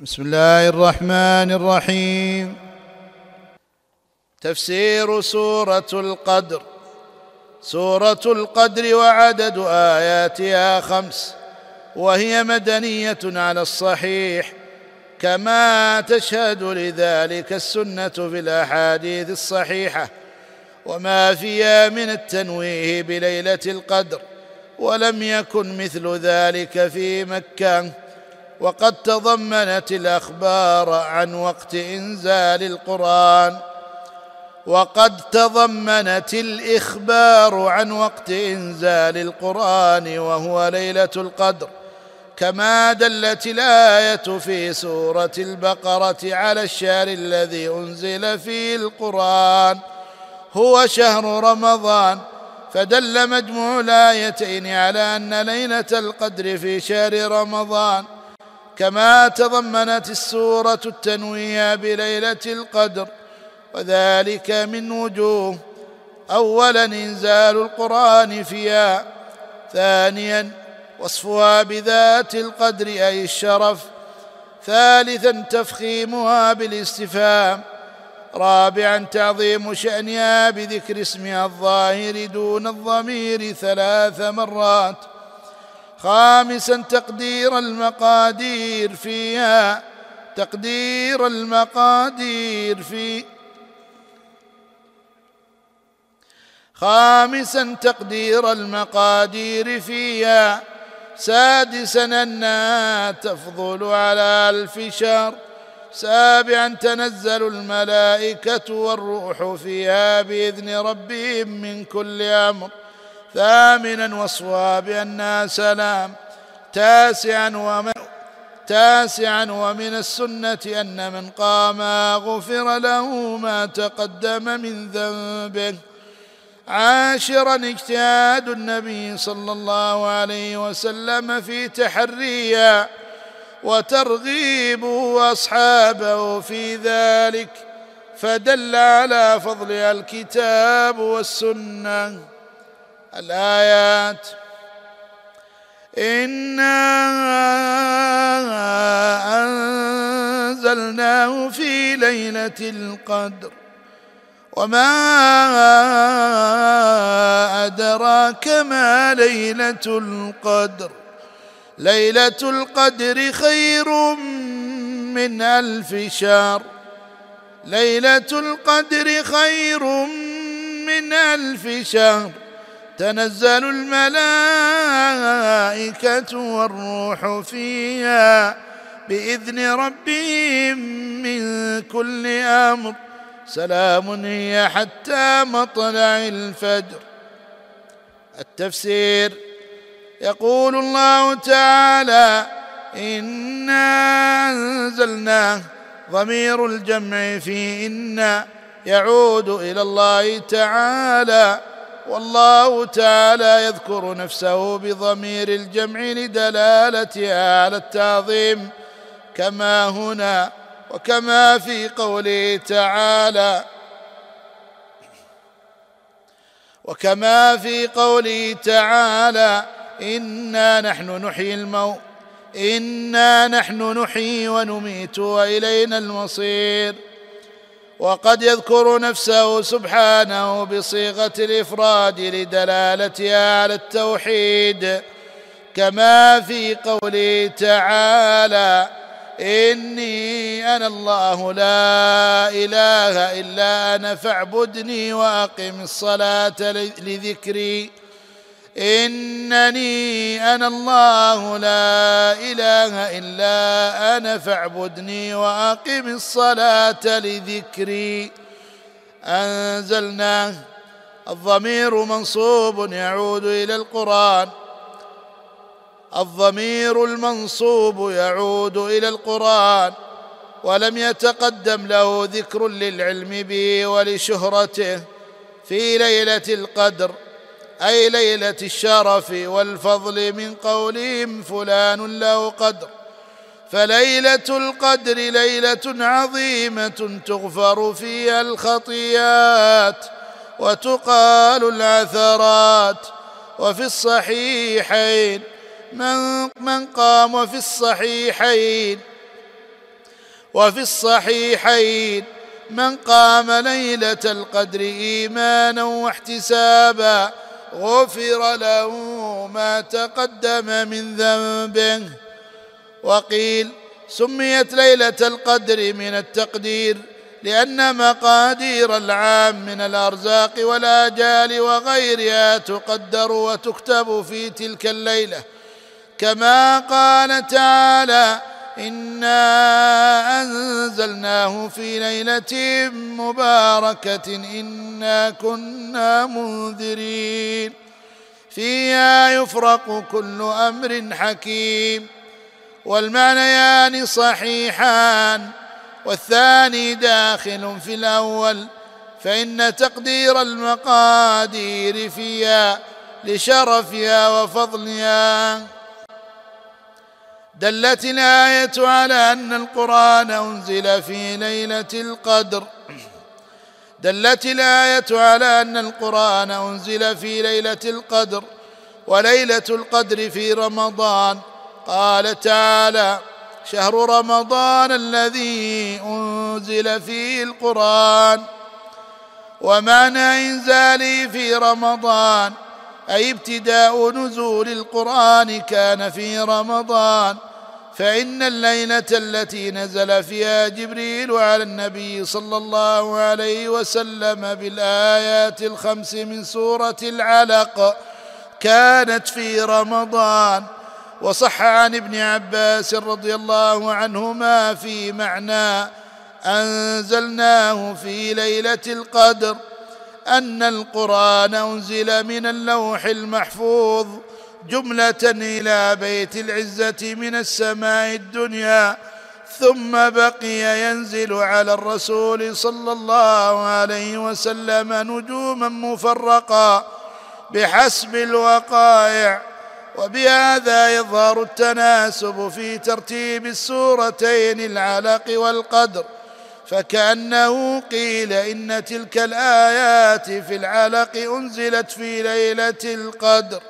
بسم الله الرحمن الرحيم تفسير سوره القدر سوره القدر وعدد اياتها خمس وهي مدنيه على الصحيح كما تشهد لذلك السنة في الاحاديث الصحيحه وما فيها من التنويه بليله القدر ولم يكن مثل ذلك في مكه وقد تضمنت الأخبار عن وقت إنزال القرآن وقد تضمنت الإخبار عن وقت إنزال القرآن وهو ليلة القدر. كما دلت الآية في سورة البقرة على الشهر الذي أنزل فيه القرآن هو شهر رمضان. فدل مجموع الآيتين على أن ليلة القدر في شهر رمضان كما تضمنت السورة التنويه بليلة القدر وذلك من وجوه. اولا إنزال القرآن فيها ثانيا وصفها بذات القدر أي الشرف ثالثا تفخيمها بالاستفهام رابعا تعظيم شأنها بذكر اسمها الظاهر دون الضمير ثلاث مرات. خامسا تقدير المقادير فيها. تقدير المقادير في خامسا تقدير المقادير فيها. سادسا انها تفضل على ألف شهر. سابعا تنزل الملائكة والروح فيها بإذن ربهم من كل أمر. ثامنا وصفها بأنها سلام. تاسعا ومن تاسعا ومن السنة أن من قام غفر له ما تقدم من ذنبه. عاشرا اجتهاد النبي صلى الله عليه وسلم في تحريها وترغيبه أصحابه في ذلك فدل على فضلها الكتاب والسنة. الآيات. إنا أنزلناه في ليلة القدر. وما أدراك ما ليلة القدر. ليلة القدر خير من ألف شهر. ليلة القدر خير من ألف شهر. تنزل الملائكة والروح فيها بإذن ربهم من كل أمر. سلام هي حتى مطلع الفجر. التفسير يقول الله تعالى إنا أنزلناه ضمير الجمع في إنا يعود إلى الله تعالى. والله تعالى يذكر نفسه بضمير الجمع لدلالتها على التعظيم كما هنا وكما في قوله تعالى. وكما في قوله تعالى إنا نحن نحيي الموت إنا نحن نحيي ونميت وإلينا المصير وقد يذكر نفسه سبحانه بصيغة الإفراد لدلالتها على التوحيد كما في قوله تعالى إني أنا الله لا إله إلا أنا فاعبدني وأقم الصلاة لذكري. إنني أنا الله لا إله إلا أنا فاعبدني وأقم الصلاة لذكري. انزلناه الضمير منصوب يعود إلى القرآن. الضمير المنصوب يعود إلى القرآن. ولم يتقدم له ذكر للعلم به ولشهرته في ليلة القدر. أي ليلة الشرف والفضل من قولهم فلان له قدر. فليلة القدر ليلة عظيمة تغفر فيها الخطيات وتقال العثرات. وفي الصحيحين من, من قام في الصحيحين. وفي الصحيحين من قام ليلة القدر إيمانا واحتسابا. غفر له ما تقدم من ذنبه. وقيل سميت ليلة القدر من التقدير لأن مقادير العام من الأرزاق والآجال وغيرها تقدر وتكتب في تلك الليلة. كما قال تعالى انا انزلناه في ليله مباركه انا كنا منذرين فيها يفرق كل أمر حكيم والمعنيان صحيحان والثاني داخل في الأول فان تقدير المقادير فيها لشرفها وفضلها دلت الآية على أن القرآن أنزل في ليلة القدر. دلت الآية على أن القرآن أنزل في ليلة القدر وليلة القدر في رمضان. قال تعالى شهر رمضان الذي أنزل فيه القرآن. ومعنى انزاله في رمضان أي ابتداء نزول القرآن كان في رمضان. فإن الليلة التي نزل فيها جبريل على النبي صلى الله عليه وسلم بالآيات الخمس من سورة العلق كانت في رمضان. وصح عن ابن عباس رضي الله عنهما في معنى أنزلناه في ليلة القدر أن القرآن أنزل من اللوح المحفوظ جملة إلى بيت العزة من السماء الدنيا ثم بقي ينزل على الرسول صلى الله عليه وسلم نجوما مفرقا بحسب الوقائع وبهذا يظهر التناسب في ترتيب السورتين العلق والقدر فكأنه قيل إن تلك الآيات في العلق أنزلت في ليلة القدر.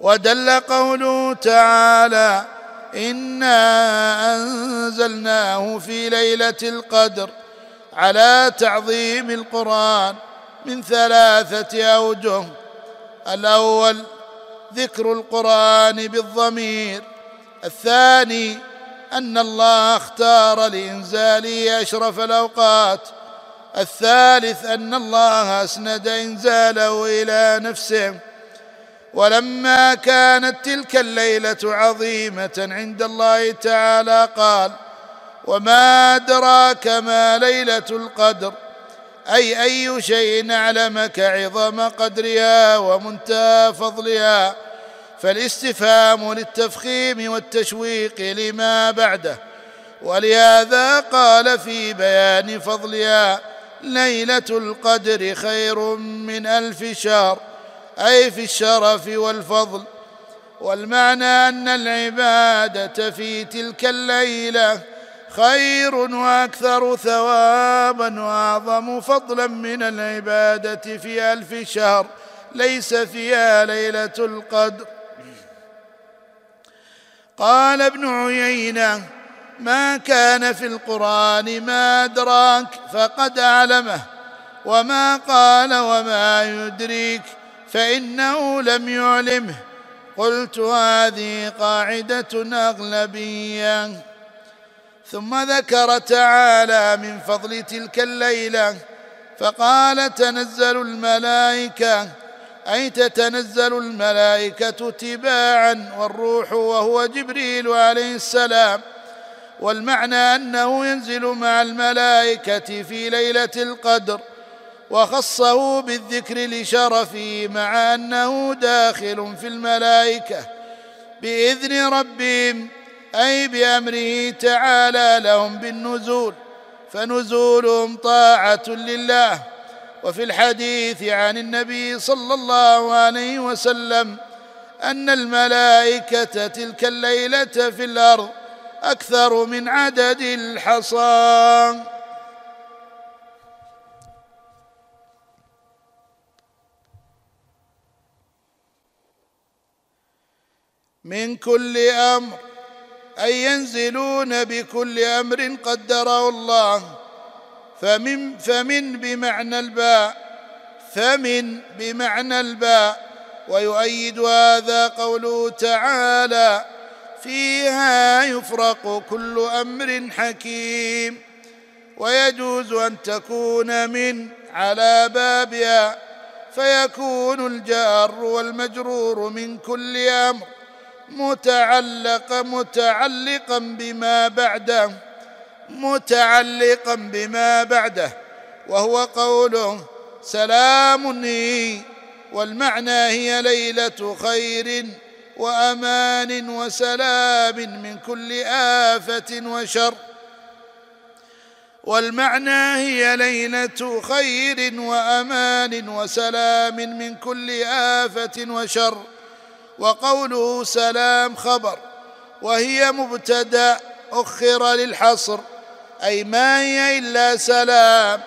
ودل قوله تعالى انا انزلناه في ليله القدر على تعظيم القران من ثلاثة اوجه. الأول ذكر القران بالضمير. الثاني ان الله اختار لانزاله اشرف الاوقات. الثالث ان الله اسند انزاله إلى نفسه. ولما كانت تلك الليلة عظيمة عند الله تعالى قال وما أدراك ما ليلة القدر؟ أي أي شيء أعلمك عظم قدرها ومنتهى فضلها؟ فالاستفهام للتفخيم والتشويق لما بعده ولهذا قال في بيان فضلها ليلة القدر خير من ألف شهر أي في الشرف والفضل والمعنى أن العبادة في تلك الليلة خير وأكثر ثوابا وأعظم فضلا من العبادة في ألف شهر ليس فيها ليلة القدر. قال ابن عيينة ما كان في القرآن ما أدراك فقد اعلمه وما قال وما يدريك فإنه لم يعلمه. قلت هذه قاعدة أغلبية. ثم ذكر تعالى من فضل تلك الليلة فقال تنزل الملائكة. أي تتنزل الملائكة تباعا والروح وهو جبريل عليه السلام. والمعنى أنه ينزل مع الملائكة في ليلة القدر. وخصه بالذكر لشرفه مع أنه داخل في الملائكة بإذن ربهم أي بأمره تعالى لهم بالنزول فنزولهم طاعة لله. وفي الحديث عن النبي صلى الله عليه وسلم أن الملائكة تلك الليلة في الأرض أكثر من عدد الحصى. من كل أمر أي ينزلون بكل أمر قدره الله. فمن فمن بمعنى الباء فمن بمعنى الباء. ويؤيد هذا قوله تعالى فيها يفرق كل أمر حكيم. ويجوز أن تكون من على بابها فيكون الجار والمجرور من كل أمر. متعلق متعلقا بما بعده متعلقا بما بعده وهو قوله سلام والمعنى هي ليلة خير وأمان وسلام من كل آفة وشر. والمعنى هي ليلة خير وأمان وسلام من كل آفة وشر. وقوله سلام خبر وهي مبتدا أخر للحصر أي ما هي إلا سلام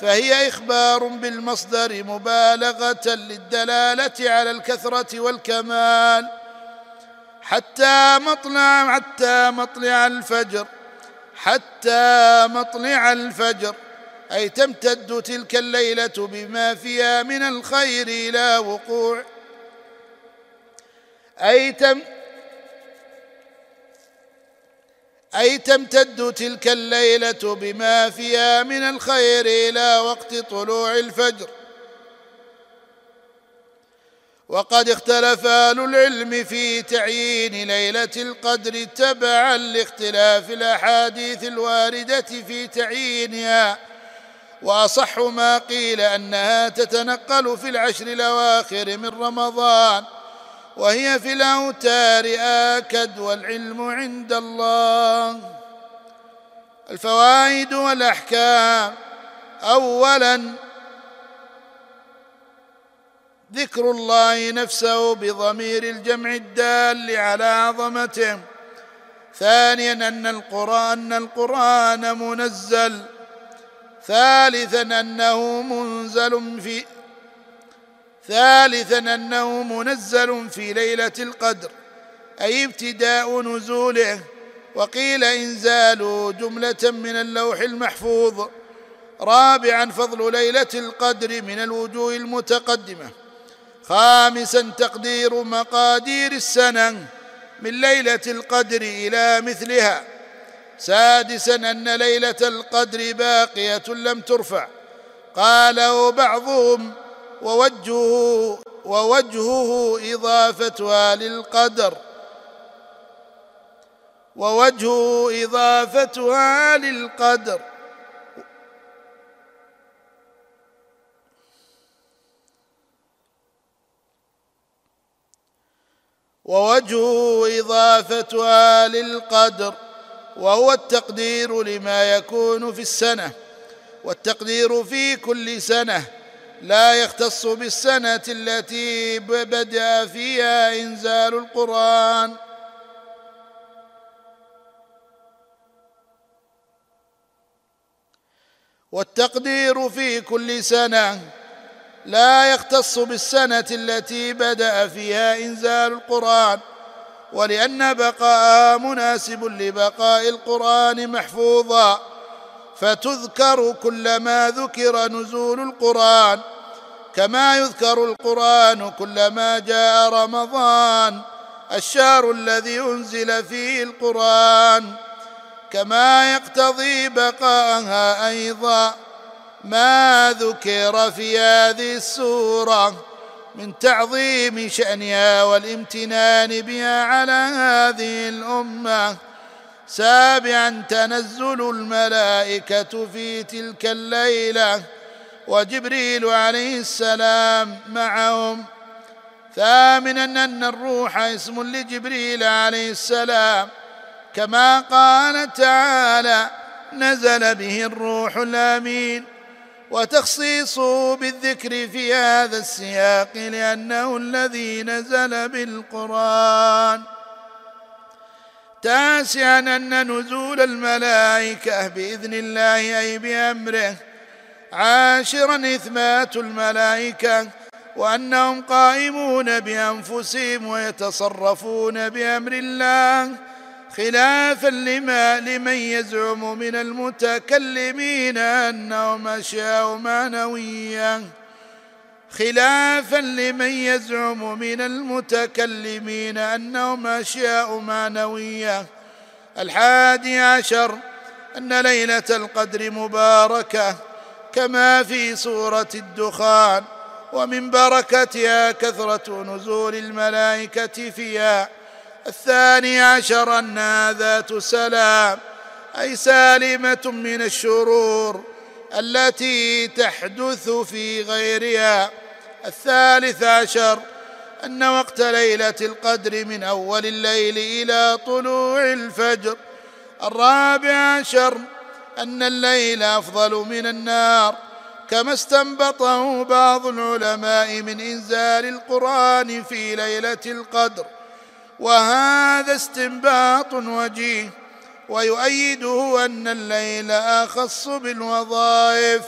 فهي إخبار بالمصدر مبالغة للدلالة على الكثرة والكمال. حتى مطلع حتى مطلع الفجر حتى مطلع الفجر أي تمتد تلك الليلة بما فيها من الخير إلى وقوع. اي تم اي تمتد تلك الليلة بما فيها من الخير إلى وقت طلوع الفجر. وقد اختلف أهل العلم في تعيين ليلة القدر تبعا لاختلاف الأحاديث الواردة في تعيينها. وأصح ما قيل أنها تتنقل في العشر الأواخر من رمضان. وهي في الأوتار آكد والعلم عند الله. الفوائد والأحكام. اولا ذكر الله نفسه بضمير الجمع الدال على عظمته. ثانيا أن القرآن أن القرآن منزل. ثالثا أنه منزل في ثالثا أنه منزل في ليلة القدر أي ابتداء نزوله. وقيل انزال جملة من اللوح المحفوظ. رابعا فضل ليلة القدر من الوجوه المتقدمة. خامسا تقدير مقادير السنة من ليلة القدر إلى مثلها. سادسا أن ليلة القدر باقية لم ترفع. قاله بعضهم ووجهه ووجهه إضافتها للقدر. ووجهه إضافتها للقدر. ووجهه إضافتها للقدر. وهو التقدير لما يكون في السنة. والتقدير في كل سنة. لا يختص بالسنة التي بدأ فيها إنزال القرآن. والتقدير في كل سنة لا يختص بالسنة التي بدأ فيها إنزال القرآن ولأن بقاءها مناسب لبقاء القرآن محفوظا. فتذكر كلما ذكر نزول القرآن كما يذكر القرآن كلما جاء رمضان الشهر الذي أنزل فيه القرآن كما يقتضي بقاءها أيضا ما ذكر في هذه السورة من تعظيم شأنها والامتنان بها على هذه الأمة سابعا تنزل الملائكة في تلك الليلة وجبريل عليه السلام معهم. ثامنا أن الروح اسم لجبريل عليه السلام. كما قال تعالى نزل به الروح الأمين. وتخصيصه بالذكر في هذا السياق لأنه الذي نزل بالقرآن. تاسعا أن نزول الملائكة بإذن الله أي بأمره. عاشرا إثبات الملائكة وأنهم قائمون بأنفسهم ويتصرفون بأمر الله. خلافا لما لمن يزعم من المتكلمين أنهم أشياء معنوية. خلافا لمن يزعم من المتكلمين أنهم أشياء معنوية. الحادي عشر أن ليلة القدر مباركة كما في سورة الدخان ومن بركتها كثرة نزول الملائكة فيها. الثاني عشر أنها ذات سلام أي سالمة من الشرور. التي تحدث في غيرها. الثالث عشر أن وقت ليلة القدر من أول الليل إلى طلوع الفجر. الرابع عشر أن الليل أفضل من النار. كما استنبطه بعض العلماء من إنزال القرآن في ليلة القدر. وهذا استنباط وجيه. ويؤيده أن الليل أخص بالوظائف.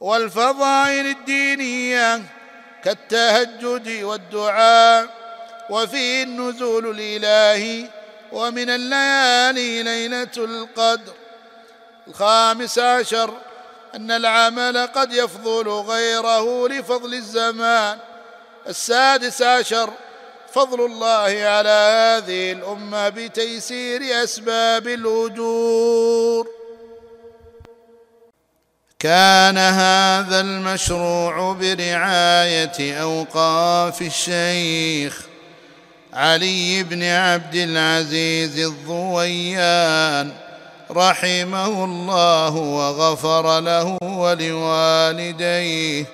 والفضائل الدينية كالتهجد والدعاء وفيه النزول الإلهي ومن الليالي ليلة القدر. الخامس عشر أن العمل قد يفضل غيره لفضل الزمان. السادس عشر فضل الله على هذه الأمة بتيسير أسباب الأجور. كان هذا المشروع برعاية أوقاف الشيخ علي بن عبد العزيز الضويان رحمه الله وغفر له ولوالديه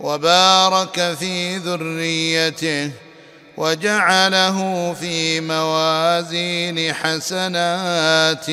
وبارك في ذريته. وجعله في موازين حسناتهم.